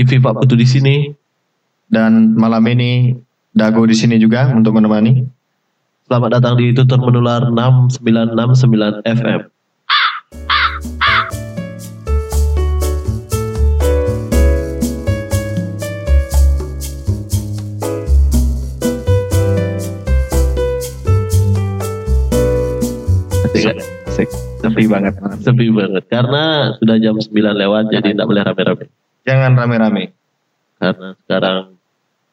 TV Pak Putu di sini. Dan malam ini Dago di sini juga untuk menemani. Selamat datang di Tutur Menular 6969 FM. Asik. Sepi banget. Sepi banget karena sudah jam 9 lewat jadi tidak boleh rame-rame. Jangan rame-rame. Karena sekarang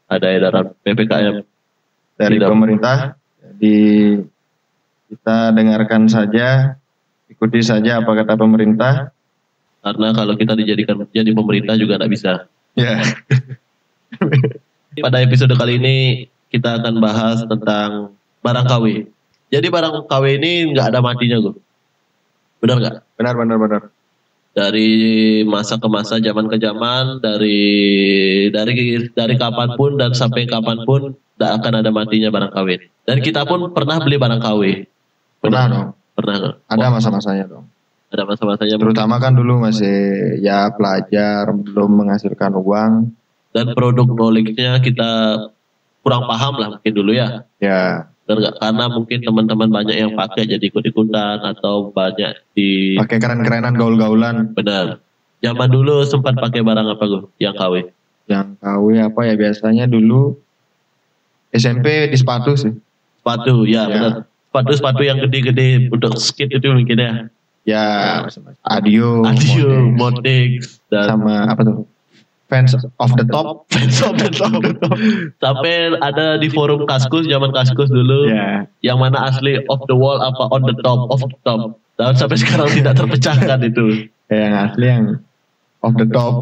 ada edaran PPKM Dari Tidak. pemerintah. Jadi kita dengarkan saja. Ikuti saja apa kata pemerintah. karena kalau kita dijadikan jadi pemerintah juga tidak bisa. Ya. Pada episode kali ini kita akan bahas tentang barang KW. Jadi barang KW ini nggak ada matinya, Gu. Benar nggak? Benar, benar, benar. Dari masa ke masa, zaman ke zaman, dari dari dari kapan pun dan sampai kapan pun tidak akan ada matinya barang KW. ini. Dan kita pun pernah beli barang KW. Pernah dong. Pernah? Ada masa-masanya dong. Ada masa-masanya Terutama kan dulu masih ya pelajar belum menghasilkan uang. dan produk knowledge-nya kita kurang paham lah mungkin dulu ya. Ya? Karena mungkin teman-teman banyak yang pakai jadi ikut-ikutan atau banyak di pakai keren-kerenan gaul-gaulan. benar. Zaman dulu sempat pakai barang apa gue? Yang KW. Yang KW apa ya biasanya dulu SMP di sepatu sih. Sepatu, ya, Ya. benar. Sepatu-sepatu yang gede-gede untuk skate itu mungkin ya. Ya, Adio, Adio, Modex, dan sama apa tuh? Fans of the top. Fans of the Top. Sampai ada di forum Kaskus, zaman Kaskus dulu. Ya, Yang mana asli off the wall apa on the top, off the top. Dan sampai sekarang tidak terpecahkan itu. yang asli yang of the top.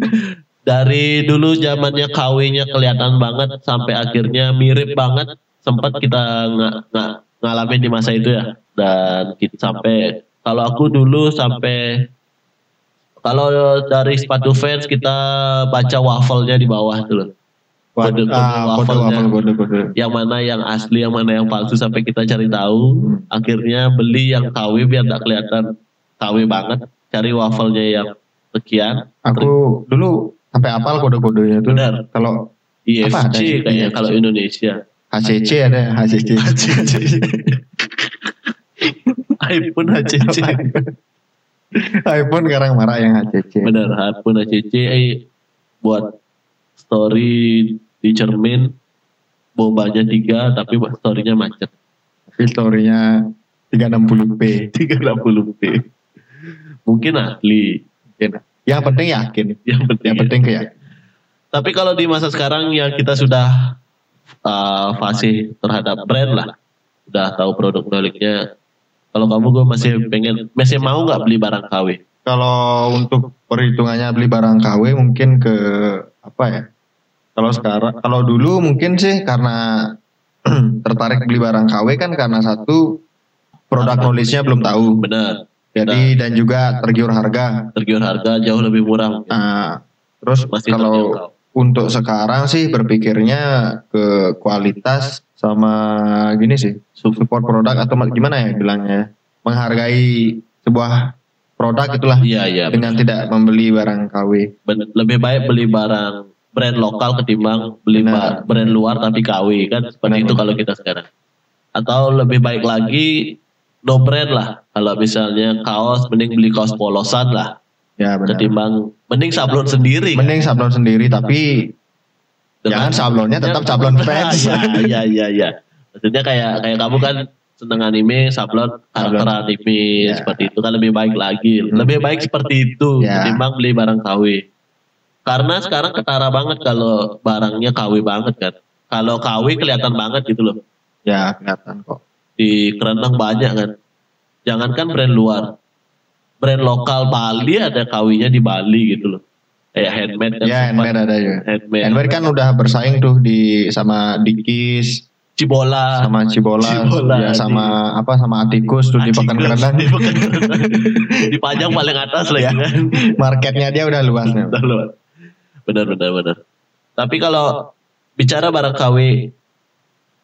dari dulu zamannya KW-nya kelihatan banget sampai akhirnya mirip banget sempat kita nggak nggak ngalamin di masa itu ya dan kita sampai kalau aku dulu sampai kalau dari sepatu fans kita baca wafelnya di bawah dulu Kode- kode ah, kode wafelnya. kode kode. yang mana yang asli yang mana yang palsu sampai kita cari tahu Hmm. akhirnya beli yang KW biar nggak kelihatan KW banget cari wafelnya yang sekian Aku dulu sampai apal kode-kodenya tuh. Benar. Kalau IFC kayaknya kalau Indonesia. HCC ada HCC. iPhone HCC. iPhone sekarang marah yang HCC. Benar, iPhone HCC eh, buat story di cermin bombanya tiga tapi storynya macet Tapi story-nya 360p. 360p mungkin asli Mungkin. Yang penting yakin. yang penting, Yang penting kayak tapi kalau di masa sekarang yang kita sudah uh, fasih terhadap brand lah udah tahu produk knowledge-nya kalau kamu gue masih pengen masih mau nggak beli barang KW kalau untuk perhitungannya beli barang KW mungkin ke apa ya? Kalau sekarang, kalau dulu mungkin sih karena tertarik beli barang KW kan karena satu produk knowledge-nya belum tahu. benar Jadi dan juga tergiur harga. tergiur harga jauh lebih murah. Nah, terus Masih kalau terjangkau. untuk sekarang sih berpikirnya ke kualitas sama gini sih support produk atau gimana ya bilangnya menghargai sebuah produk itulah Iya iya. dengan tidak membeli barang KW. Lebih baik beli barang brand lokal ketimbang beli Benar. brand luar tapi KW kan seperti Benar. itu kalau kita sekarang. Atau lebih baik lagi no brand lah. Kalau misalnya kaos mending beli kaos polosan lah Ya benar. ketimbang mending sablon sendiri. Mending sablon sendiri tapi jangan sablonnya tetap sablon fans. Iya iya iya. Maksudnya kayak kayak kamu kan seneng anime, sablon karakter anime Ya. seperti itu kan lebih baik lagi. Hmm. Lebih baik seperti itu Ya. ketimbang beli barang KW. Karena sekarang ketara banget kalau barangnya KW banget kan. Kalau KW kelihatan banget gitu loh. ya kelihatan kok. Di kerenang banyak kan. Jangankan brand luar. Brand lokal Bali ada KW-nya di Bali gitu loh. Kayak handmade kan. Ya sempat- handmade ada ya. handmade. Handmade kan udah bersaing tuh di sama Dikis, Cibola. sama Cibola, Cibola, ya sama apa sama Atikus tuh di Pekan Atikus, Kerenang. Di Pekan Kerenang. Dipajang paling atas lagi Ya. kan. Marketnya dia udah luas. Udah. Benar benar benar. Tapi kalau bicara barang KW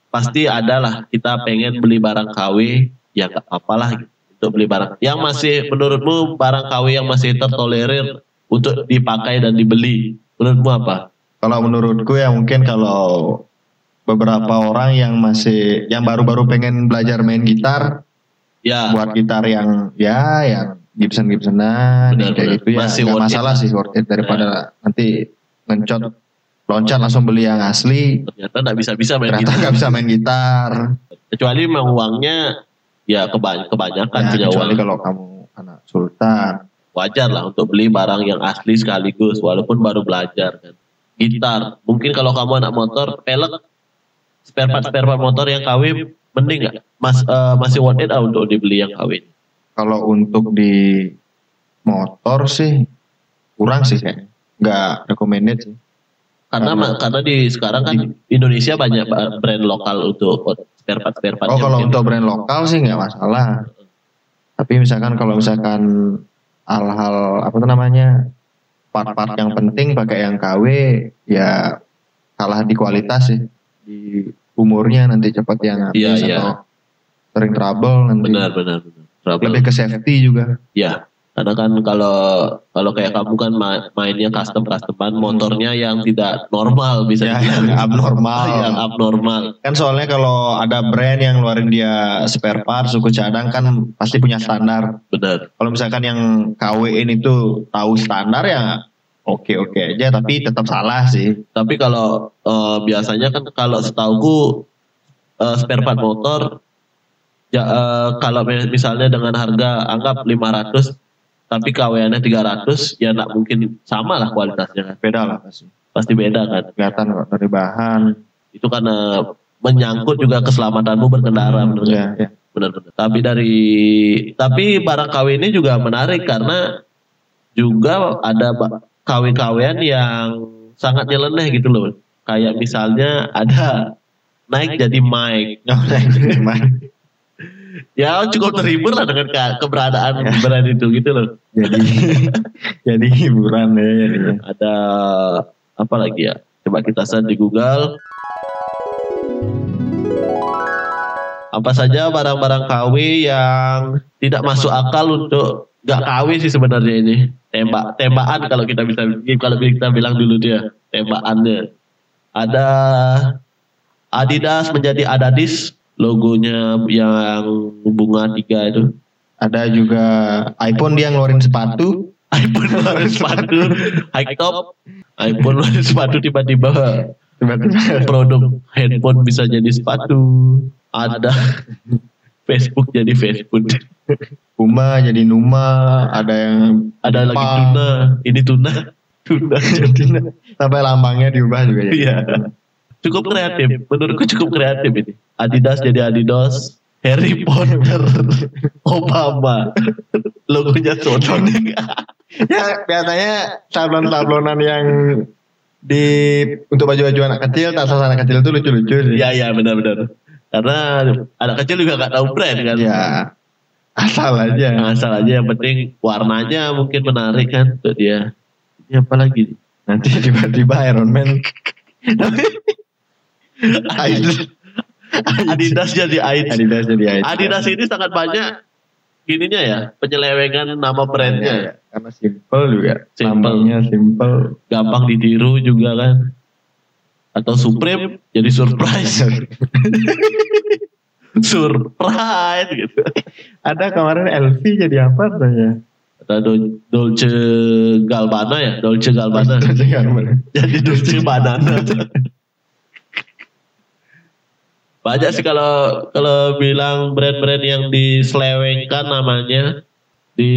pasti ada lah kita pengen beli barang KW ya gak apalah gitu, untuk beli barang. Yang masih menurutmu barang KW yang masih tertolerir untuk dipakai dan dibeli Menurutmu apa? Kalau menurutku ya mungkin kalau beberapa orang yang masih yang baru-baru pengen belajar main gitar Ya, buat gitar yang ya yang Gibson Gibsonan Benar, kayak benar. gitu ya Masih it masalah lah. sih worth it daripada nanti ngencot loncat langsung beli yang asli ternyata nggak bisa-bisa main ternyata gitar. nggak bisa main gitar Kecuali memang uangnya ya kebany- kebanyakan ya, kecuali uang. kalau kamu anak sultan Wajar lah untuk beli barang yang asli sekaligus walaupun baru belajar kan. Gitar, mungkin kalau kamu anak motor, pelek, spare part spare part motor yang KW mending nggak? Mas eh, masih worth it ah untuk dibeli yang KW. kalau untuk di motor sih kurang sih kayaknya nggak recommended sih Karena Karena- karena di sekarang kan Indonesia banyak ba- brand lokal untuk spare part spare part. oh kalau untuk brand lokal sih nggak masalah tapi misalkan kalau misalkan hal-hal apa tuh namanya part-part yang penting pakai yang KW ya kalah di kualitas sih di umurnya nanti cepat yang habis Iya, iya. atau sering trouble nanti benar benar benar. Trouble. lebih ke safety juga Ya, karena kan kalau kalau kayak kamu kan ma- mainnya custom customan motornya yang tidak normal bisa ya, dibilang. yang abnormal yang abnormal. kan soalnya kalau ada brand yang ngeluarin dia spare part suku cadang kan pasti punya standar Benar. kalau misalkan yang KW ini tuh tahu standar ya oke oke aja tapi tetap salah sih Tapi kalau eh, biasanya kan kalau setauku eh, spare part motor ya eh, kalau mi- misalnya dengan harga anggap 500 tapi KW-nya 300 ya nggak mungkin sama lah kualitasnya kan. beda lah pasti Pasti beda kan. kelihatan kok dari bahan Itu karena menyangkut juga keselamatanmu berkendara nggak? ya, ya. benar-benar. Tapi dari tapi barang KW ini juga menarik karena juga ada KW-KWan yang sangat nyeleneh gitu loh. Kayak misalnya ada naik jadi mic. Ya cukup terhibur lah dengan ke- keberadaan brand itu gitu loh. jadi jadi hiburan ya jadinya. Ada apa lagi ya? Coba kita search di Google. Apa saja barang-barang KW yang tidak masuk akal untuk nggak KW sih sebenarnya ini. Tembak, tembakan kalau kita bisa kalau kita bilang dulu dia tembakannya. Ada Adidas menjadi Adadis logonya yang bunga tiga itu. ada juga iPhone dia ngeluarin sepatu. iPhone ngeluarin sepatu. High top. iPhone ngeluarin sepatu tiba-tiba. Tiba-tiba. Produk handphone bisa jadi sepatu. Ada. Facebook jadi Facebook. Puma jadi Numa. Ada yang ada lagi Jepang. tuna. Ini tuna. Tuna jadi sampai lambangnya diubah juga ya iya cukup kreatif. menurutku cukup kreatif ini. Adidas jadi Adidas Harry Potter Obama. Logonya Sonic ya biasanya sablon-sablonan yang di untuk baju-baju anak kecil tas anak kecil itu lucu-lucu sih. Iya iya benar-benar. Karena anak kecil juga nggak tahu brand kan. ya. Asal aja. Asal aja yang penting warnanya mungkin menarik kan? Untuk dia. Ini apa lagi? nanti tiba-tiba Iron Man Adidas Adidas jadi AIDS. Adidas jadi Adidas. Adidas ini sangat banyak gininya ya penyelewengan nama brandnya. Ya, karena simple juga Simple. lambangnya simple Gampang ditiru juga kan. Atau Supreme jadi surprise. surprise gitu. ada kemarin LV jadi apa tanya Ada Dol- Dolce Gabbana ya, Dolce Gabbana. jadi Dolce Banana. Banyak sih kalau kalau bilang brand-brand yang diselewengkan namanya di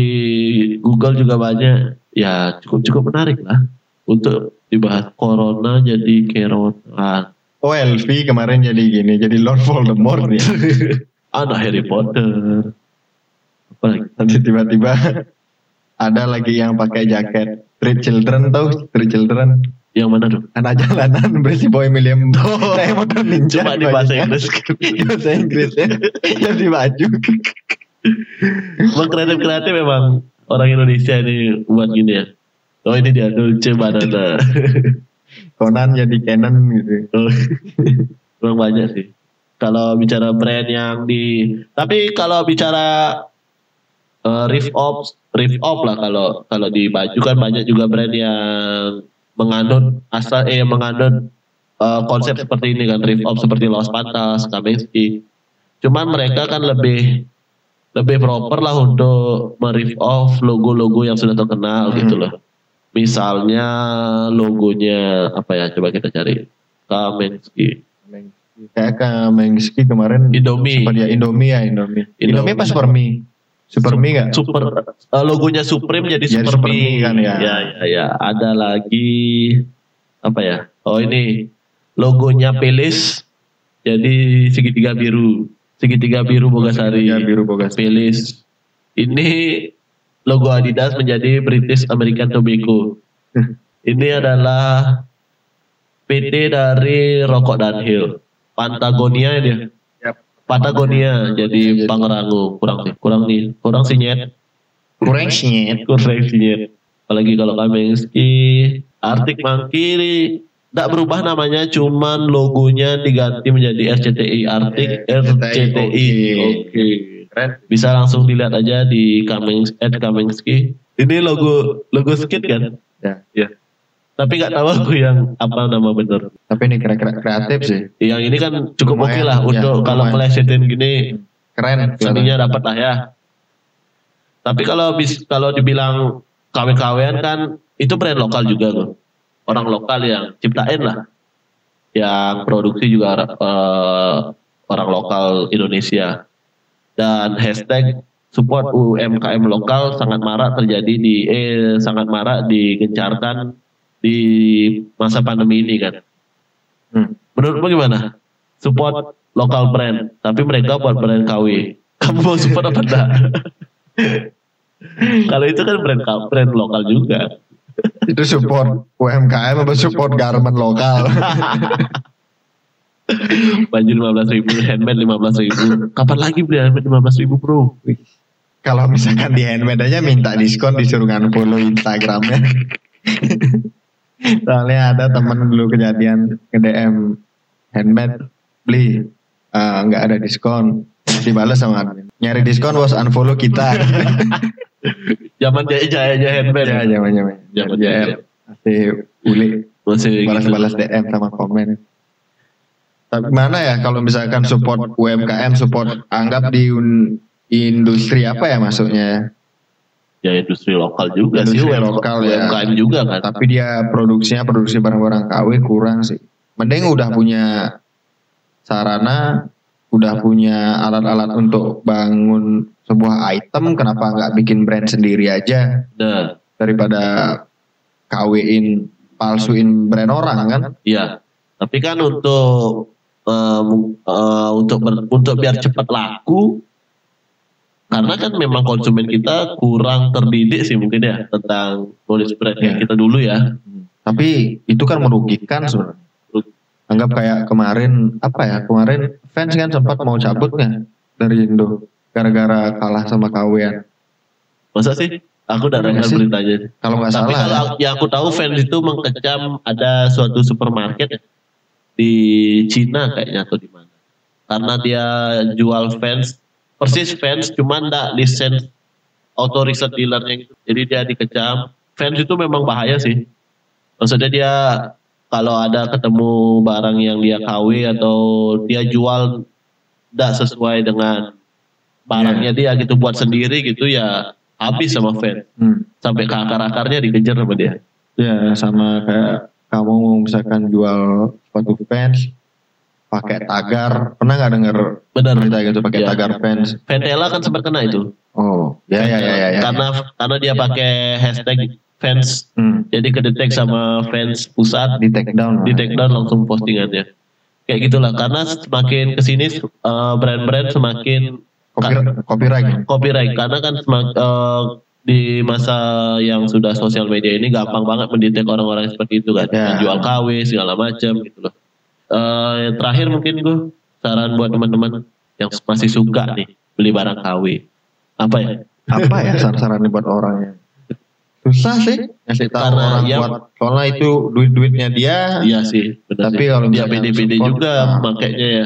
Google juga banyak. Ya cukup cukup menarik lah untuk dibahas Corona jadi Corona. Oh LV kemarin jadi gini, jadi Lord Voldemort ya. Anak Harry Potter. Nanti tiba-tiba ada lagi yang pakai jaket Street Children tahu Street Children Yang mana tuh? anak jalanan berisi boy William naik motor ninja Cuma di bahasa. Inggris. di bahasa Inggris ya jadi baju Emang kreatif-kreatif memang orang Indonesia ini buat gini ya. Oh ini dia Dolce Banana. Conan jadi Canon gitu Oh, Memang banyak sih. Kalau bicara brand yang di, tapi kalau bicara uh, riff off, riff off lah kalau kalau di baju kan banyak juga brand yang menganut asal eh menganut eh, konsep seperti ini kan riff off seperti Los Pantas, Kaminsky. Cuman mereka kan lebih lebih proper lah untuk meriff off logo-logo yang sudah terkenal Hmm. gitu loh. Misalnya logonya apa ya coba kita cari Kaminsky. Kayak ke Mengski kemarin Indomie. sempat ya Indomie ya Indomie. Indomie, Indomie. apa Supermi? Supermi nggak? Super eh, logonya Supreme jadi Jadi Super Super Mi Mi kan ya. Ya ya ya. Ada lagi apa ya? Oh ini logonya Pelis jadi segitiga biru. Segitiga biru Bogasari. Ya biru bogas. Pelis. Ini logo Adidas menjadi British American Tobacco. Ini adalah PT dari Rokok Dunhill. Patagonia dia. Patagonia jadi Pangrango kurang sih. Kurang nih kurang sih nyet. Kurang sih. kurang sih nyet. Apalagi kalau Kaminsky Arctic Monkey tidak berubah namanya cuman logonya diganti menjadi RCTI Arctic RCTI oke. Keren. bisa langsung dilihat aja di Kamings at ini logo logo skit kan? Ya. ya tapi nggak tahu aku yang apa nama bener Tapi ini kira-kira kreatif sih. yang ini kan cukup oke Lumayan, lah ya, untuk kalau lumayan. melesetin gini Keren. seninya dapat lah ya. Tapi kalau bis kalau dibilang KW-KWan kan itu brand lokal juga loh. Orang lokal yang ciptain lah. Yang produksi juga eh, orang lokal Indonesia. Dan hashtag support UMKM lokal sangat marak terjadi di eh sangat marak digencarkan di masa pandemi ini kan. Hmm. Menurutmu gimana? Support lokal brand, tapi mereka buat brand KW. Kamu mau support apa enggak? Kalau itu kan brand brand lokal juga. Itu support UMKM apa support garment lokal? Baju lima belas ribu, handmade lima belas ribu. Kapan lagi beli handmade lima belas ribu bro? Kalau misalkan di handmade aja minta diskon disuruh follow Instagramnya. Soalnya ada temen dulu kejadian ke DM handmade beli eh, nggak ada diskon dibalas sama admin. Nyari diskon bos unfollow kita. Zaman jaya jaya handmade. ya jaman. Zaman JL. jaya. Masih uli Masih gitu. balas-balas DM sama komen. Tapi mana ya kalau misalkan support UMKM support anggap di industri apa ya masuknya? Ya industri lokal juga Industri sih. Lokal ya. UMKM juga kan. Tapi dia produksinya produksi barang-barang KW kurang sih. Mending udah punya sarana, udah punya alat-alat untuk bangun sebuah item, kenapa nggak bikin brand sendiri aja daripada KW-in palsuin brand orang kan? Iya, tapi kan untuk mu- eh, untuk ber- untuk biar cepat laku, karena kan memang konsumen kita kurang terdidik sih mungkin ya tentang knowledge brand yang Iya. kita dulu ya. Tapi itu kan merugikan sebenarnya. Anggap kayak kemarin apa ya? Kemarin fans kan sempat mau cabut nggak dari Indo gara-gara kalah sama KW-an. Masa sih? Aku udah Iya dengar beritanya. Kalau nggak Tapi salah. kalau ya. aku- yang aku tahu fans itu mengkecam ada suatu supermarket ya, di Cina kayaknya atau di mana. Karena dia jual fans persis fans cuman enggak lisensi auto reset dealernya gitu. Jadi dia dikecam. Fans itu memang bahaya sih. Maksudnya dia kalau ada ketemu barang yang dia KW atau dia jual tidak sesuai dengan barangnya dia gitu buat sendiri gitu ya habis sama fans Hmm. sampai ke akar-akarnya dikejar sama dia. Ya sama kayak kamu misalkan jual sepatu fans pakai tagar pernah nggak denger Benar. berita gitu pakai Ya. tagar fans Ventela kan sempat kena itu. oh ya ya ya ya, ya. Karena karena dia pakai hashtag fans Hmm. jadi kedetek sama fans pusat di take down di take down langsung postingannya. Kayak gitulah karena semakin ke sini eh, brand-brand semakin Copyright, copyright ya? copyright karena kan semak- eh, di masa yang sudah sosial media ini gampang banget mendetek orang-orang seperti itu kan Ya. jual KW segala macam gitu loh Yang terakhir mungkin gue saran buat teman-teman yang masih suka nih beli barang KW apa ya apa ya saran-sarannya buat orangnya susah sih ngasih tahu Karena orang ya- buat soalnya itu duit-duitnya dia iya sih benar Tapi sih. kalau dia pede-pede juga nah. makanya ya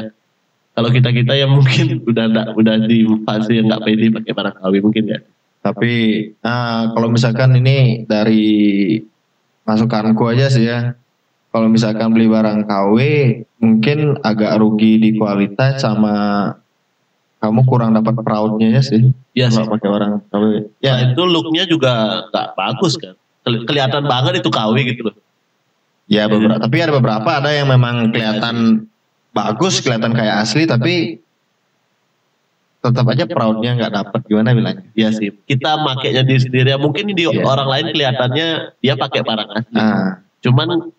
kalau kita kita yang mungkin udah nggak udah di fase yang nggak pede pakai barang KW mungkin ya tapi nah, kalau misalkan ini dari masukanku aja sih ya. Kalau misalkan beli barang KW mungkin agak rugi di kualitas sama kamu kurang dapat proudnya ya sih. Iya sih. Pakai barang KW. Ya itu looknya juga nggak bagus kan. Keli- Kelihatan banget itu KW gitu loh. ya beberapa. Tapi ada beberapa ada yang memang kelihatan bagus, kelihatan kayak asli, tapi tetap aja proudnya nggak dapat gimana bilangnya. Iya sih. Kita makainya di sendiri. Ya, Mungkin di Iya. orang lain kelihatannya dia pakai barang asli. Nah, Cuman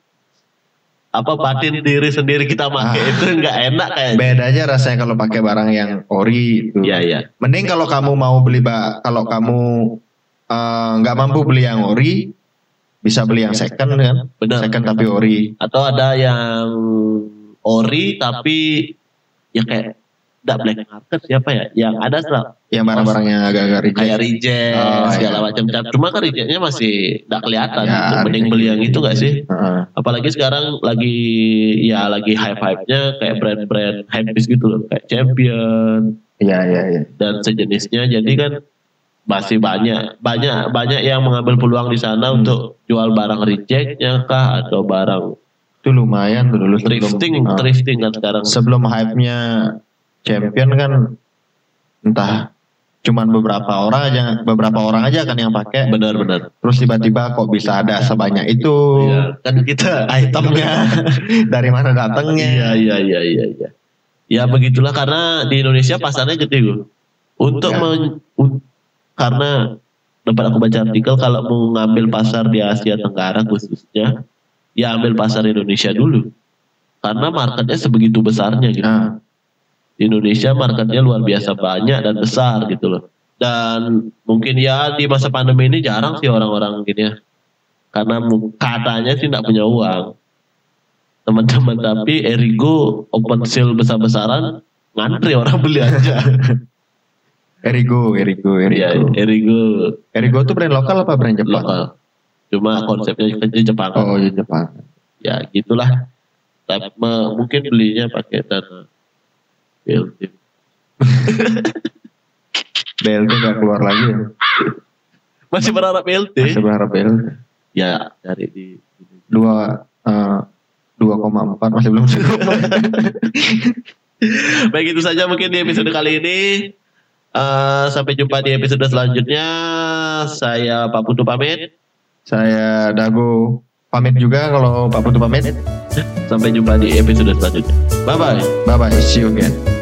apa batin diri sendiri kita pakai Ah. itu nggak enak kayak. beda aja rasanya kalau pakai barang yang ori itu. Iya iya. Mending kalau kamu mau beli ba kalau kamu eh, nggak mampu beli yang ori, bisa beli yang second kan? Benar. Second tapi ori. Atau ada yang ori tapi ya kayak tidak black market siapa ya? Yang ada lah Yang barang-barangnya agak-agak reject. kayak reject Oh, segala iya. macam. Cuma kan rejectnya masih tidak kelihatan. Ya, gitu. Mending beli yang itu gak sih? Heeh. Apalagi sekarang lagi ya lagi hype-hype-nya kayak brand-brand hype gitu loh, kayak Champion Iya iya iya. dan sejenisnya. Jadi kan masih banyak banyak banyak yang mengambil peluang di sana Hmm. untuk jual barang rejectnya kah atau barang Itu lumayan tuh dulu sebelum- thrifting Ah. thrifting kan sekarang. sebelum hype-nya champion kan entah cuman beberapa orang aja beberapa orang aja kan yang pakai Benar-benar. terus tiba-tiba kok bisa ada sebanyak itu Iya, kan kita itemnya dari mana datangnya Iya iya iya iya iya. Ya begitulah karena di Indonesia pasarnya gede gue. Untuk Ya. men- un- karena dapat aku baca artikel kalau mau ngambil pasar di Asia Tenggara khususnya, ya ambil pasar Indonesia dulu. Karena marketnya sebegitu besarnya gitu. nah Di Indonesia marketnya luar biasa banyak dan besar gitu loh. Dan mungkin ya di masa pandemi ini jarang sih orang-orang gini ya. Karena katanya sih tidak punya uang. Teman-teman tapi Erigo open sale besar-besaran ngantri orang beli aja. Erigo Erigo Iya, Erigo Erigo Erigo tuh brand lokal apa brand Jepang lokal. Cuma konsepnya kerja Jepang. oh iya Jepang Ya gitulah. Tapi mungkin belinya pakai dana BLT. BLT nggak keluar lagi ya Masih berharap BLT? masih berharap BLT Ya dari di dua eh, dua koma empat masih belum cukup Baik itu saja mungkin di episode kali ini. Eh, sampai jumpa di episode selanjutnya. Saya Pak Putu pamit. saya Dago pamit juga kalau Pak Putu pamit Sampai jumpa di episode selanjutnya. Bye bye. bye bye see you again